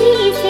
see.